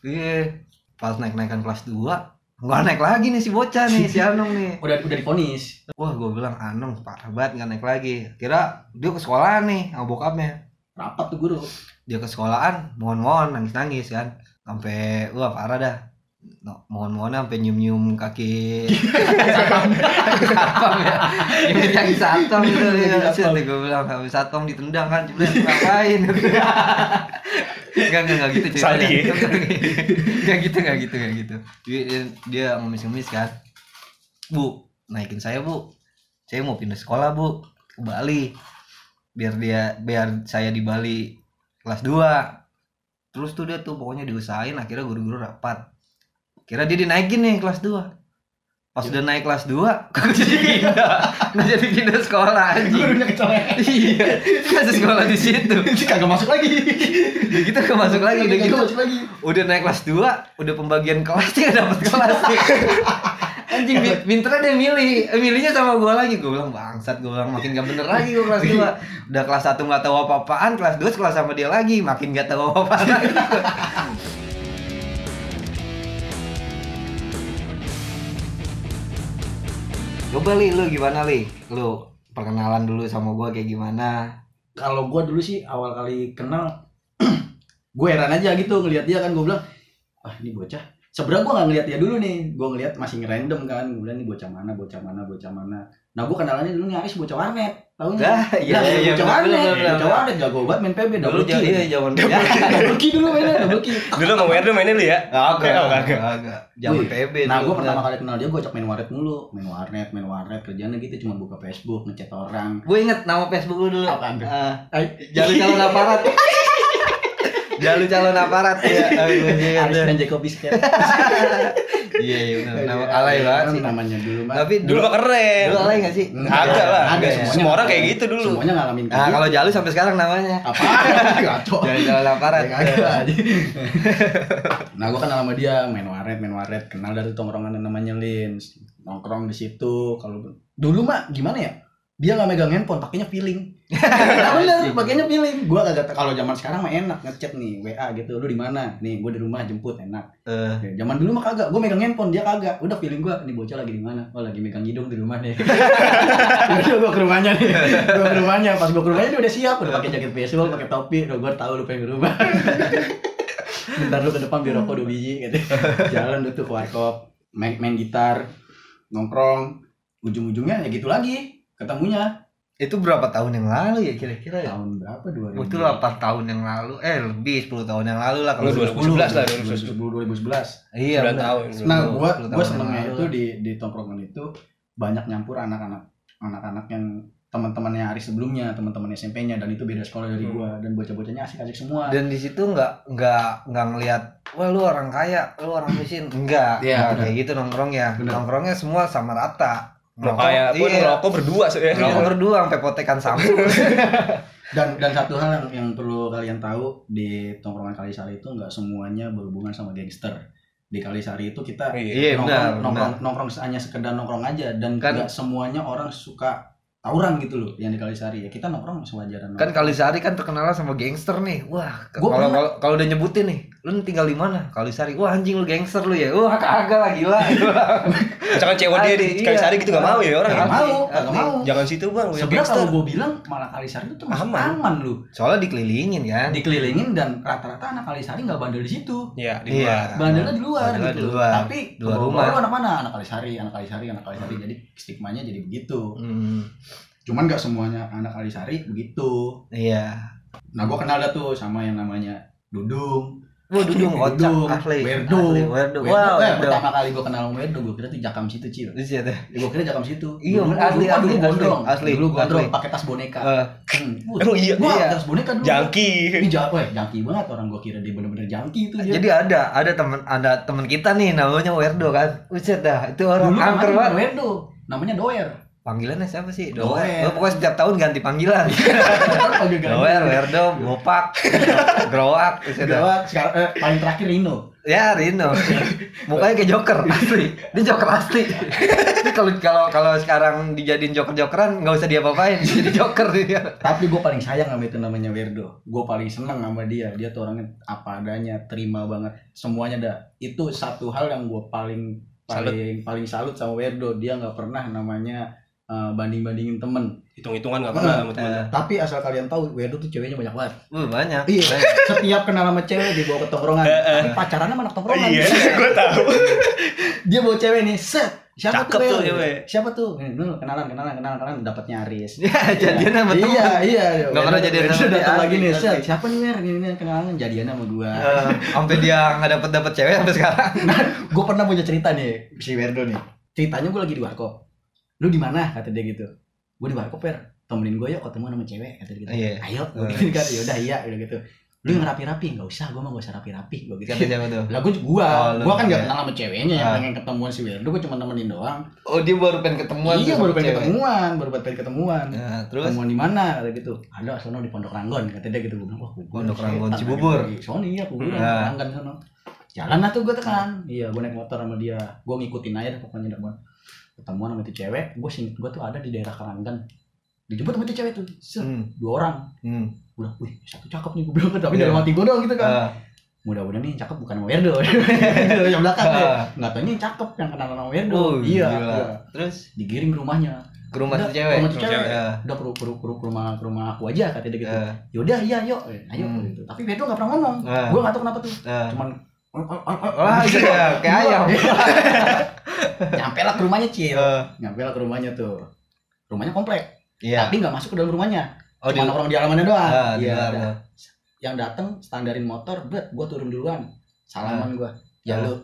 Iya. Pas naik-naikan kelas 2 Nggak naik lagi nih si bocah nih, si Anong nih. udah udah diponis Wah, gue bilang Anong parah banget nggak naik lagi. Kira dia ke sekolahan nih sama bokapnya. rapat tuh guru Dia ke sekolahan, mohon-mohon nangis-nangis kan. Sampai wah parah dah. No, mohon-mohon sampai nyium-nyium kaki. Satpam ya. Nyium kaki satpam gitu ya. gue bilang habis satpam ditendang kan jebret ngapain? Enggak, enggak, enggak gitu ceritanya Enggak gitu, enggak gitu, enggak gitu Dia, dia, dia ngemis-ngemis kan. Bu, naikin saya bu. Saya mau pindah sekolah bu Ke Bali. Biar dia, biar saya di Bali kelas 2 Terus tuh dia tuh pokoknya diusahain akhirnya guru-guru rapat Kira dia dinaikin nih kelas 2 Pas udah naik kelas 2 Kagak jadi pindah? Nggak jadi pindah sekolah anjing. Gurunya kecolek. Iya Kasih sekolah di situ. Kagak masuk lagi. Udah gitu ke masuk lagi Udah gitu. Kagak masuk lagi. Udah naik kelas 2 Udah pembagian kelas Dia dapet kelas. Anjing pi- pinternya dia milih. Eh, Milihnya sama gue lagi. Gue bilang bangsat Gue bilang makin gak bener lagi gue kelas 2 Udah kelas 1 gak tahu apa-apaan Kelas 2 sekolah sama dia lagi Makin gak tahu apa-apaan lagi Coba li lu gimana li? Lu perkenalan dulu sama gue kayak gimana? Kalau gua dulu sih awal kali kenal gue heran aja gitu ngelihat dia kan gue bilang ah ini bocah. Sebenarnya gue nggak ngelihat dia dulu nih gue ngelihat masih ngerandom kan gue bilang ini bocah mana bocah mana bocah mana? Nah gue kenalannya dulu nih Aris bocah warnet tahu nggak Dah, iya, iya, bocah bener, warnet bener, bener, bocah bener. warnet jago banget main PB Dulu double kill iya zaman ya. double kill dulu mainnya double kill Dulu sama Werdo mainnya lu ya? Kagak. agak. Zaman PB Nah, dulu, gue pertama kali kenal dia, gue cok main warnet mulu, main warnet, main warnet, kerjanya gitu, cuma buka Facebook, ngechat orang. Gue inget nama Facebook lu dulu. Apaan tuh? Ah, Ay, Jalu calon aparat. Jalu calon aparat ya. Deh. dan Jacob Biscuit. Iya, iya benar. Nama alay banget sih. Namanya dulu mah. Tapi Dulu mah keren. Dulu alay gak sih? Agak lah. Semua orang kayak gitu dulu. Semuanya ngalamin Nah, kalau Jalu sampai sekarang namanya. apa? Jalu calon aparat. Ya, nah, gue kenal sama dia, main warnet, main warnet, kenal dari tongkrongan namanya Lins. Nongkrong di situ. Kalau dulu mah gimana ya? Dia nggak megang handphone, pakainya feeling. Nah, bener, pakainya feeling. Gua kagak kalau zaman sekarang mah enak ngechat nih, WA gitu. Lu di mana? Nih, gue di rumah jemput enak. Ya, zaman dulu mah kagak, gue megang handphone, dia kagak. Udah feeling gue, nih bocah lagi di mana? Oh lagi megang hidung di rumah nih. Udah gue ke rumahnya nih, gue ke rumahnya. Pas gue ke rumahnya dia udah siap, udah pakai jaket baseball, pakai topi. Udah gue tahu lu pengen ke rumah. Bentar lu ke depan biar rokok dua biji, gitu. Jalan lu tuh ke warkop, main, main gitar, nongkrong. Ujung-ujungnya ya gitu lagi, ketemunya itu berapa tahun yang lalu ya kira-kira ya? tahun berapa? 2000. Itu 8 tahun yang lalu, eh lebih 10 tahun yang lalu lah kalau Lu 2011 lah, 2011. 2010 2011. Iya, Sembilan benar. tahun. Nah, 10 gua gua senengnya itu di di tongkrongan itu banyak nyampur anak-anak anak-anak yang teman-temannya Aris sebelumnya, teman-teman SMP-nya dan itu beda sekolah dari Hmm. gua dan bocah-bocahnya asik-asik semua. dan di situ nggak nggak nggak ngelihat wah lu orang kaya lu orang miskin enggak nggak benar. kayak gitu nongkrong ya nongkrongnya semua sama rata Mau kayak pun iya. ngerokok berdua sih. Ya. nongkrong berdua sampai potekan sampo Dan dan satu hal yang, yang perlu kalian tahu di tongkrongan Kalisari itu nggak semuanya berhubungan sama gangster. Di Kalisari itu kita iya nongkrong, benar nongkrong, benar. nongkrong hanya sekedar nongkrong aja. Dan Kan- nggak semuanya orang suka tawuran gitu loh yang di Kalisari ya kita nongkrong sewajarnya. Kan Kalisari kan terkenal sama gangster nih. Wah kalau kalau udah nyebutin nih lu tinggal di mana Kalisari wah anjing lu gangster lu ya wah kagak lah gila Misalkan cewek dia di Kalisari iya. gitu gak mau ya orang ya. Nggak mau, asli. mau. Jangan situ bang, ya Sebenarnya gangster. kalau gue bilang malah Kalisari itu termasuk Aman. aman, lu. soalnya dikelilingin kan Dikelilingin dan rata-rata anak Kalisari nggak bandel di situ. Iya, di Iya. luar. Bandelnya di luar Bandelnya gitu. di loh. luar. Tapi Di luar rumah. lu anak mana? Anak Kalisari, anak Kalisari, anak Kalisari. Jadi stigmanya jadi begitu. Hmm, Cuman nggak semuanya anak Kalisari begitu. iya Nah, gue kenal dah tuh sama yang namanya Dudung. Wah dudung kocak asli Werdo. Werdo wow eh, pertama kali gue kenal sama Werdo, gue kira tuh jakam situ cil. Di situ. Gue kira jakam situ. Iya, asli, asli, gondrong. asli, Dulu gondrong, pakai tas boneka. Eh, Hmm. Emang iya? Gua Iya. tas boneka dulu. Jangki. Ini ya, jangki banget orang gua kira dia bener-bener jangki itu dia. Jadi ada ada teman ada teman kita nih namanya Werdo kan. Buset dah, itu orang angker namanya banget. Werdo, namanya Doer. Panggilannya siapa sih? Doer. Doer. Oh, pokoknya setiap tahun ganti panggilan. Doer, Werdo, Bopak, Growak. Gawat, sekarang eh, paling terakhir Rino. Ya Rino. Mukanya kayak Joker asli. Dia Joker asli. Ini kalau kalau kalau sekarang dijadiin Joker-jokeran nggak usah diapa-apain, jadi Joker dia. Tapi gua paling sayang sama itu namanya Werdo. Gua paling seneng sama dia. Dia tuh orangnya apa adanya, terima banget semuanya dah. Itu satu hal yang gua paling paling paling salut sama Werdo. Dia nggak pernah namanya eh, banding-bandingin temen. hitung-hitungan nggak pernah sama temen Eh, Tapi asal kalian tahu, Wedo tuh ceweknya banyak banget. uh, banyak. Iya. Banyak. Setiap kenal sama cewek dibawa ke tongkrongan. Tapi pacaran sama anak tongkrongan. iya gue tahu Dia bawa cewek nih, set. Siapa Cakep tuh, tuh. Siapa tuh? Dulu kenalan, kenalan, kenalan, kenalan, dapat nyaris. Ya, jadian sama teman. Iya, iya. Nggak pernah jadian sama datang lagi nih, set. asik. Siapa nih, Mer? Ini nih, kenalan jadian sama gua. Eh, sampai dia nggak dapet dapet cewek sampai sekarang. gue pernah punya cerita nih si Werdo nih ceritanya gue lagi di warkop lu di mana? kata dia gitu. Gue di warkop per temenin gue yuk ketemu sama cewek kata dia gitu. Iya. ayo gue gitu kan. Yaudah iya udah gitu. Lu yang rapi-rapi. Nggak usah gue mah gak usah rapi-rapi gue gitu. Kata siapa tuh? lah gue gua. Oh, gua kan gak iya. kenal sama ceweknya yang Ah. pengen ketemuan si Werdo gue cuma nemenin doang. Oh dia baru pengen ketemuan. iya baru pengen ketemuan baru pengen ketemuan. Nah, terus? Ketemuan di mana? kata gitu. Ada sono di Pondok Ranggon kata dia gitu. Gue bilang wah kubur Pondok Ranggon, Cibubur. sono iya kubur Nah. Ranggon sono. Jalan lah tuh gue tekan. Iya gue naik motor sama dia. Gue ngikutin aja pokoknya dah ketemuan sama itu cewek gue singkat gue tuh ada di daerah Karanggan dijemput sama itu cewek tuh Set, Hmm. dua orang Hmm. gue bilang wih satu cakep nih gue bilang tapi Iya. dalam hati gue doang gitu kan Ah, mudah-mudahan nih yang cakep bukan sama Werdo yang belakang ah. nggak tahu ini yang cakep yang kenal sama Werdo Oh, iya, gila. iya. Terus digiring ke rumahnya ke rumah Udah, si cewek. rumah cewek. cewek. Ya. udah ke, ke, ke, ke rumah ke rumah aku aja kata dia gitu Eh, yaudah iya yuk Eh, ayo Hmm. gitu tapi Werdo nggak pernah ngomong Ah. gue nggak tahu kenapa tuh eh. cuman Wah, iya, kayak ayam. nyampe lah ke rumahnya cil. Eh, nyampe lah ke rumahnya tuh. Rumahnya komplek. Iya. tapi nggak masuk ke dalam rumahnya. Oh, cuma di nongkrong di halamannya doang. Di iya luar. dah. yang datang standarin motor bet gue turun duluan. Salaman gue ya Ah, lu.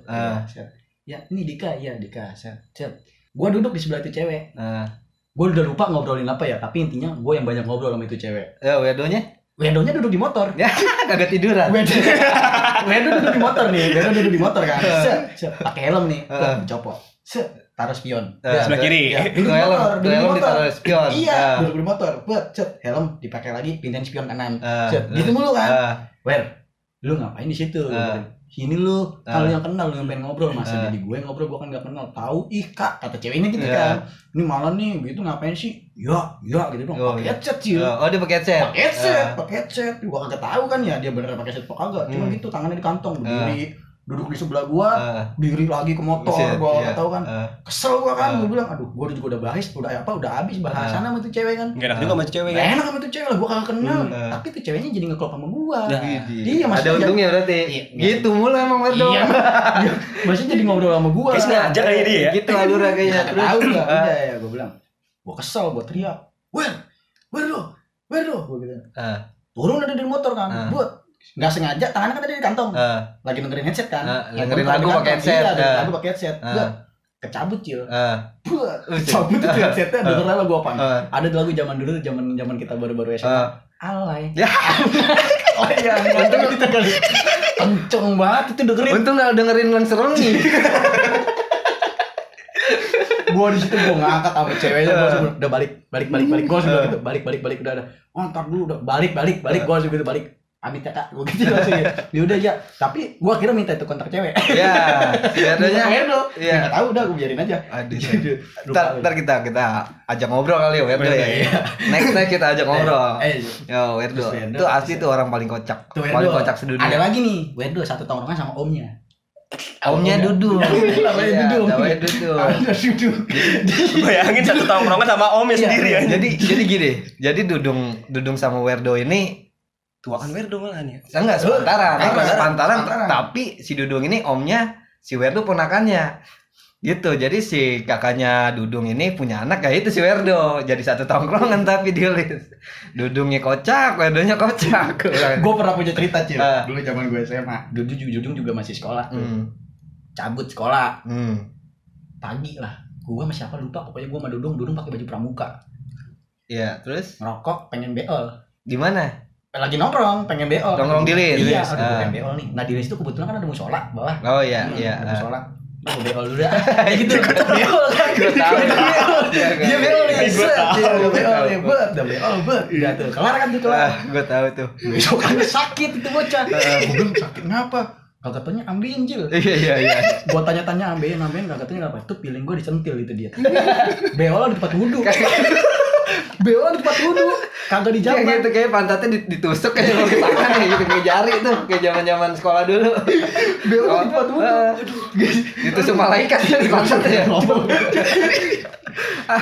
Set. ya ini Dika. Iya Dika. Set set gue duduk di sebelah itu cewek. Nah, gue udah lupa ngobrolin apa ya tapi intinya gue yang banyak ngobrol sama itu cewek. Ya wedonya Wendonya duduk di motor. Kagak tiduran. Wendo Wendo duduk di motor nih Wendo duduk di motor kan. Set, set. pakai helm nih. Heeh. copot set taruh spion. Ya, sebelah kiri. Ya, duduk di Helm, motor duduk di motor. ditaruh spion. iya Ah, duduk di motor. Buat set. Helm dipakai lagi pindahin spion kanan. Ah, set. Gitu mulu kan? Ah, Wer lu ngapain di situ? Ah. Sini lu kalau Ah. yang kenal lu yang pengen ngobrol masa Ah. jadi gue ngobrol gue kan gak kenal tahu ih kak kata ceweknya gitu Iya. kan ini malah nih gitu ngapain sih ya ya gitu dong Oh, pakai iya. headset sih Oh, dia pakai headset. pakai headset Ah. pakai headset gua kagak tahu kan ya dia bener pakai headset apa kagak cuma Hmm. gitu tangannya di kantong berdiri duduk di sebelah gua Ah, diri lagi ke motor buset, gua iya. nggak tahu kan. Ah, kesel gua kan Ah. gua bilang aduh gua juga udah bahas udah apa udah habis bahasan sama tuh cewek kan. Gak enak juga sama cewek Gak kan enak sama tuh cewek lah gua kagak kenal. Hmm. tapi tuh ceweknya jadi ngeklop sama gua. Nah. Iya, Ada maksudnya- untungnya berarti. Iya, Gitu mulu emang Werdo. iya. Iya. maksudnya jadi ngobrol sama gua. Kayak sengaja kayaknya dia ya? Gitu alurnya kayaknya. Terus tahu gua. Ah, udah ya gua bilang. Gua kesel gua teriak. Wer wer lo wer lo. Gua gitu. Ah, turun ada dari motor kan. Ah. buat nggak sengaja tangannya kan ada di kantong. Ah, lagi dengerin headset kan? Handphone dengerin taruh di lagu pakai headset. iya dengerin Ah. lagu pakai headset. Buat, kecabut cil. Buset. cabut itu headsetnya. Ah. denger lagu apa? Ah, ada lagu zaman dulu zaman zaman kita baru-baru SMA ah. alay. Ya. oh iya untung itu kali kenceng banget itu dengerin. Untung gak dengerin Serengi. gua di situ gua ngangkat sama ceweknya gua Ah. udah balik balik balik balik. Gua bilang gitu balik balik balik udah ada oh ntar dulu udah balik balik balik. Gua langsung gitu balik ya kak gua gitu langsung ya ya udah ya tapi gua kira minta itu kontak cewek Ya, si Werdonya. Werdo Iya. nggak tahu udah gua biarin aja Aduh. Ntar, ntar kita kita ajak ngobrol kali ya Werdo ya. Iya. Next next kita ajak ngobrol. eh Yo Werdo. Itu asli tuh orang paling kocak. tuh Paling kocak ada sedunia. lagi nih Werdo satu tongkrongan sama omnya Omnya Dudung. namanya Iya, Dudung namanya Dudung. ada dudung Bayangin satu tongkrongan sama omnya Iya, sendiri ya Jadi jadi gini, jadi Dudung Dudung sama Werdo ini Tuakan Werdo malahan ya enggak sepantaran, Sepantaran, enggak sepantaran, sepantaran. tapi si Dudung ini omnya si Werdo ponakannya. Gitu. Jadi si kakaknya Dudung ini punya anak kayak itu si Werdo. Jadi satu tongkrongan tapi diolis. Dudungnya kocak, Werdonya kocak. gue pernah punya cerita cil Ah. dulu zaman gue SMA dudung dudung juga masih sekolah tuh Hmm. cabut sekolah Hmm. pagi lah gue sama siapa lupa pokoknya gue sama dudung dudung pakai baju pramuka Iya, terus ngerokok pengen beol di mana? Eh, lagi nongkrong pengen beol Nongkrong di Lis. iya aduh ah. pengen beol nih. Nah di Lis itu kebetulan kan ada musola bawah. Oh iya, Hmm, iya. ada ah. musola. Gue beol dulu dah. Ya gitu. beol kan Gua tahu. Dia beol Iya, beol nih tahu. dia udah beol nih bet. Udah beol bet. Udah tuh kelar kan tuh? Kelar Ah, gue tahu tuh. besokannya sakit itu bocah. Gue bilang sakit ngapa? Kagak tanya ambeien Jil. Iya, iya, iya. Gua tanya-tanya ambeien ambeien kagak tanya apa. Itu piling gue dicentil itu dia. Beol di tempat wudhu Beol di tempat wudhu. Kagak di Kayak jamban. gitu kayak pantatnya dit- ditusuk kayak pakai tangan kayak gitu kayak jari tuh kayak zaman-zaman sekolah dulu. Beol Oh, di tempat wudhu. eh, ditusuk malaikat ya di pantatnya.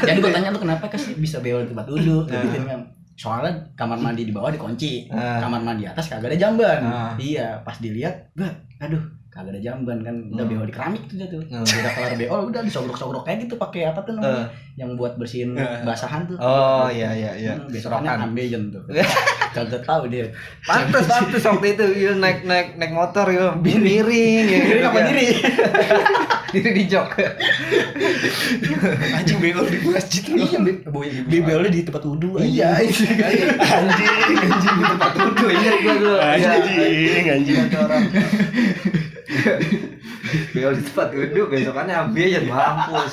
Jadi gue tanya lu kenapa kasih bisa beol di tempat wudhu? Gitu kan. Soalnya kamar mandi di bawah dikunci, Ah. kamar mandi atas kagak ada jamban. Iya, pas dilihat, bah, aduh, kagak ada jamban kan. Udah Hmm. beol di keramik tuh dia tuh. Hmm. Udah kelar beol, udah disogrok-sogrok kayak gitu pakai apa tuh namanya? Yang buat bersihin Ah. basahan tuh. Oh iya iya iya. Hmm, Serokan. ambeien tuh. Kagak tahu dia. Pantes pantes waktu itu iya, naik naik naik motor ya miring ya. Diri apa diri? Diri di jok. Anjing beol di masjid. Iya, be- boy, Di beolnya di tempat wudhu. Iya, Anjing, anjing di tempat wudhu. Ingat gua. Iya. Anjing, anjing. Beol di tempat duduk besokannya ambil mampus.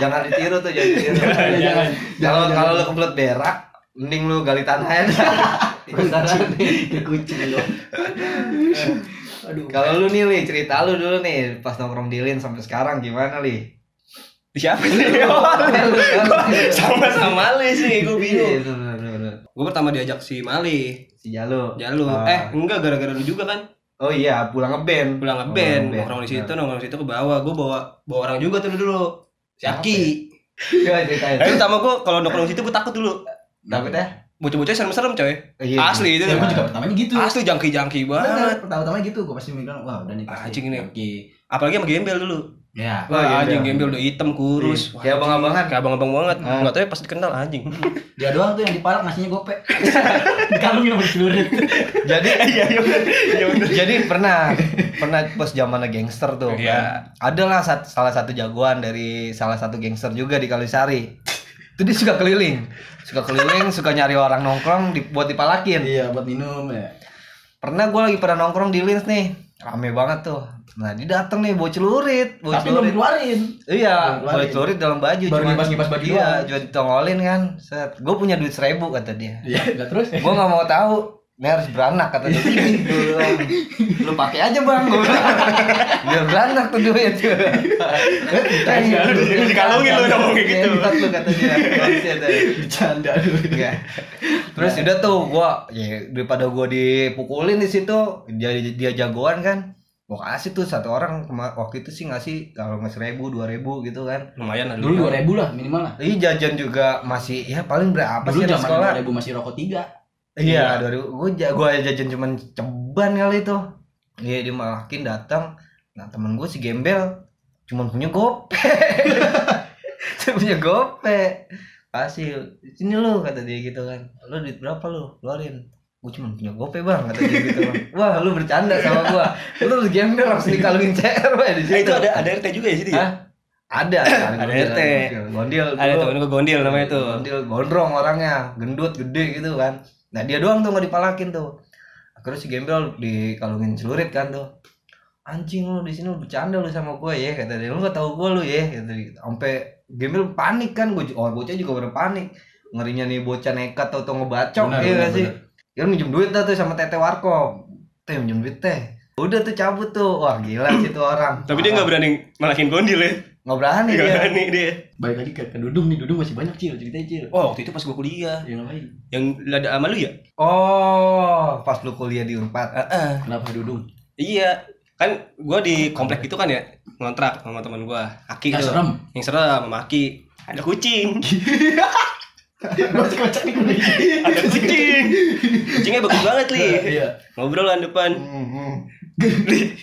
Jangan ditiru tuh jangan ditiru. Jangan. Kalau kalau lu kebelet berak, mending lu gali tanah aja. Kayak kucing lu. Aduh. Kalau lu nih, Li, cerita lu dulu nih pas nongkrong di Lin sampai sekarang gimana, Li? Siapa sih? Sama-sama Mali sih, gue bingung. Iya, bener. Gue pertama diajak si Mali, Si Jalu. Jalu. Ah. Eh, enggak gara-gara lu juga kan? Oh iya, pulang ngeband. Pulang Oh, ngeband, ngeband. nongkrong di situ, nongkrong di situ ke bawah. Gue bawa bawa orang juga tuh dulu. Si Aki. Iya, ceritain. Eh, pertama gue kalau nongkrong di situ gue takut dulu. Takut ya? Bocah-bocah serem-serem coy. Iya. Asli itu. Ya, gue juga pertamanya gitu. Asli jangki-jangki banget. Pertama-tama gitu gue pasti mikir wah udah nih pasti Anjing. Oke. Apalagi sama gembel dulu. Ya. Oh, Wah, gembel. anjing gembel udah hitam kurus. Iya. Kayak abang-abangan. Kayak abang-abang banget. Ah. Enggak tahu ya pas dikenal anjing. Dia doang tuh yang dipalak nasinya gope. Dikalungin sama celurit. Jadi Iya, iya. Iya jadi pernah pernah pas zamannya gangster tuh Iya. kan. Adalah sat- salah satu jagoan dari salah satu gangster juga di Kalisari. Itu dia suka keliling. Suka keliling, suka nyari orang nongkrong di, buat dipalakin. Iya, buat minum ya. Pernah gue lagi pada nongkrong di Lins nih. Rame banget tuh. Nah, dia dateng nih bawa celurit, bawa Tapi belum celurit. dikeluarin. Iya, bawa keluarin. celurit dalam baju Baru cuman- ngipas-ngipas baju Iya, cuma ditongolin kan. Set. Gue punya duit seribu kata dia. Iya, enggak terus. gue nggak mau tahu ini harus beranak kata dia bilang, lu pakai aja bang bilang. biar beranak tuh duit Lu dikalungin lu udah ngomong kayak gitu. Lu kata dia. Bercanda dulu. Enggak. terus udah tuh gua ya daripada gua dipukulin di situ dia dia jagoan kan gua kasih tuh satu orang waktu itu sih ngasih kalau nggak seribu dua ribu gitu kan Lumayan lah Dulu 2000 lah minimal lah. Ih jajan juga masih ya paling berapa Dulu sih zaman sekolah 2000 masih rokok 3. Iya, dari gua ja- gua jajan cuman ceban kali itu. Iya, dia malakin datang. Nah, temen gua si Gembel cuman punya gope. Dia punya gope. Kasih, sini lu kata dia gitu kan. Lu duit berapa lu? Keluarin. Gua cuma punya gope bang kata dia gitu bang. Wah lu bercanda sama gua. Lu gembel langsung dikalungin CR di Eh, situ. itu ada ada RT juga ya situ ya? Ada, Ada RT. Gondil. Ada temen gue gondil namanya tuh. Gondil gondrong orangnya, gendut gede gitu kan. Nah dia doang tuh nggak dipalakin tuh. Akhirnya si Gembel dikalungin celurit kan tuh. Anjing lu di sini lu bercanda lu sama gue ya kata dia. Lu gak tahu gue lu ya kata dia. Sampai Gembel panik kan gue. Oh bocah juga pada panik. Ngerinya nih bocah nekat atau ngebacok Benar, iya benar, gak sih. Dia minjem duit dah tuh sama Tete Warkop. Teh minjem duit teh. Udah tuh cabut tuh. Wah gila sih tuh orang. Tapi dia nggak berani malakin gondil ya. Nggak berani Nggak dia. berani dia. Balik lagi ke, ke Dudung nih, Dudung masih banyak cil, ceritanya cil. Wah, waktu itu pas gue kuliah. Ya ngapain? Yang ada sama lu ya? Oh, pas lu kuliah di Unpad. Heeh. Kenapa Dudung? Iya. Kan gua di komplek itu kan ya, ngontrak sama teman gua, Aki Nggak tuh. serem. Yang serem sama Aki. Ada kucing. Masih kocak nih. Ada kucing. Kucingnya bagus banget, Li. Iya. Ngobrol kan depan. Hmm, Li.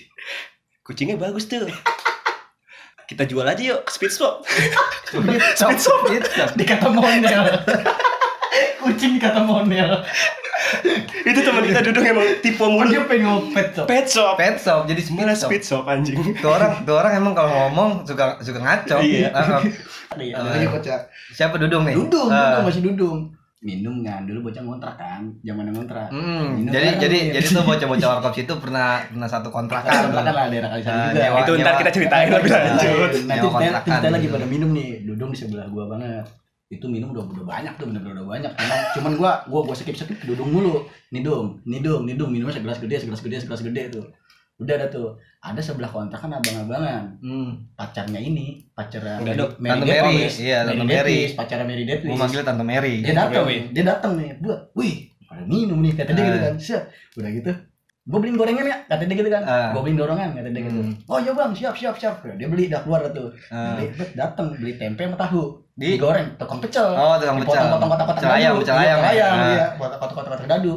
Kucingnya bagus tuh. Kita jual aja yuk ke Speed Swap. Speed shop. Dikata monel. Kucing dikata monel. itu teman kita duduk emang tipe Oh, mulu. dia pengen ngopet tuh. Pet shop. Pet shop jadi speed shop. speed shop anjing. Tuh orang, tuh orang emang kalau ngomong suka suka ngaco. Iya. Ya. Eh, Siapa Dudung nih? Dudung, Dudung masih Dudung. Minum kan dulu bocah ngontrak kan, zaman ngontrak. Hmm, Minum jadi bareng. jadi jadi tuh bocah-bocah warkop situ pernah pernah satu kontrakan. Kontrakan lah daerah Kalisari Nah, juga. nyewa- Itu ntar kita ceritain lebih lanjut. Nanti kita, lagi pada minum nih, Dudung di sebelah gua banget. Itu minum udah udah banyak tuh, bener-bener udah banyak. Cuman, cuman gua gua gua skip skip Dudung mulu. Nih dong, nih dong, nih dong minumnya segelas gede, segelas gede, segelas gede tuh. Udah ada tuh ada sebelah kontrakan abang-abangan Hmm. pacarnya ini pacarnya Dado. Tante Mary, Davis. iya, Tante Mary Mary. Pacarnya Mary Davis Gue manggil Tante Mary. dia datang dia datang nih buat wih pada minum nih kata dia gitu Ah. kan siap udah gitu gue beliin gorengan ya kata dia gitu kan Ah. gue beliin dorongan kata dia gitu Hmm. oh iya bang siap siap siap dia beli dah keluar tuh Ah. beli datang beli tempe sama tahu Di digoreng tukang pecel Oh, tukang pecel. ayam, dadu. pecel Iya, ayam. pecel ayam Ah. iya kotak-kotak kotak dadu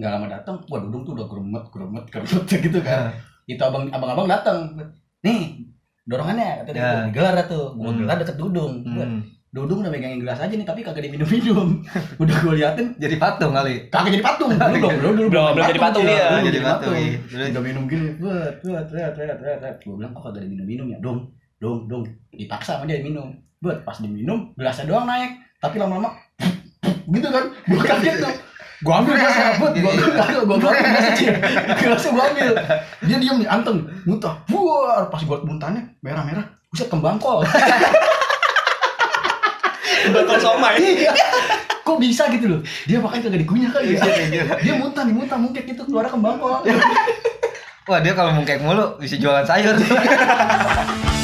nggak lama datang wah dudung tuh udah geremet geremet geremet gitu kan. Itu abang abang-abang datang nih dorongannya kata dia digelar dah tuh. Gua Hmm. gelar deket dudung. Buat, Hmm. dudung udah megangin gelas aja nih tapi kagak diminum-minum. Udah gue liatin. Jadi patung kali. kagak jadi patung. Dulu belum dulu dulu Belum, belum jadi patung dia. belum Jadi patung, iya. Udah minum gini buat buat buat buat buat. Buat gue bilang kok kagak ada minum-minum ya? Dong dong dong. Dipaksa sama dia minum. Buat pas diminum gelasnya doang naik. Tapi lama-lama gitu kan. Gue kaget tuh gue ambil gelasnya buat gue ambil kagak gue ambil gelasnya Cil. gelasnya gue ambil dia diam nih anteng muntah buar pas gue muntahnya merah-merah buset kembang kol bakal somai Iya. Kok bisa gitu loh? Dia makan kagak dikunyah kali ya. Iya, Dia muntah nih muntah mungkin gitu keluar kembang kok. Wah dia kalau mungkek mulu bisa jualan sayur.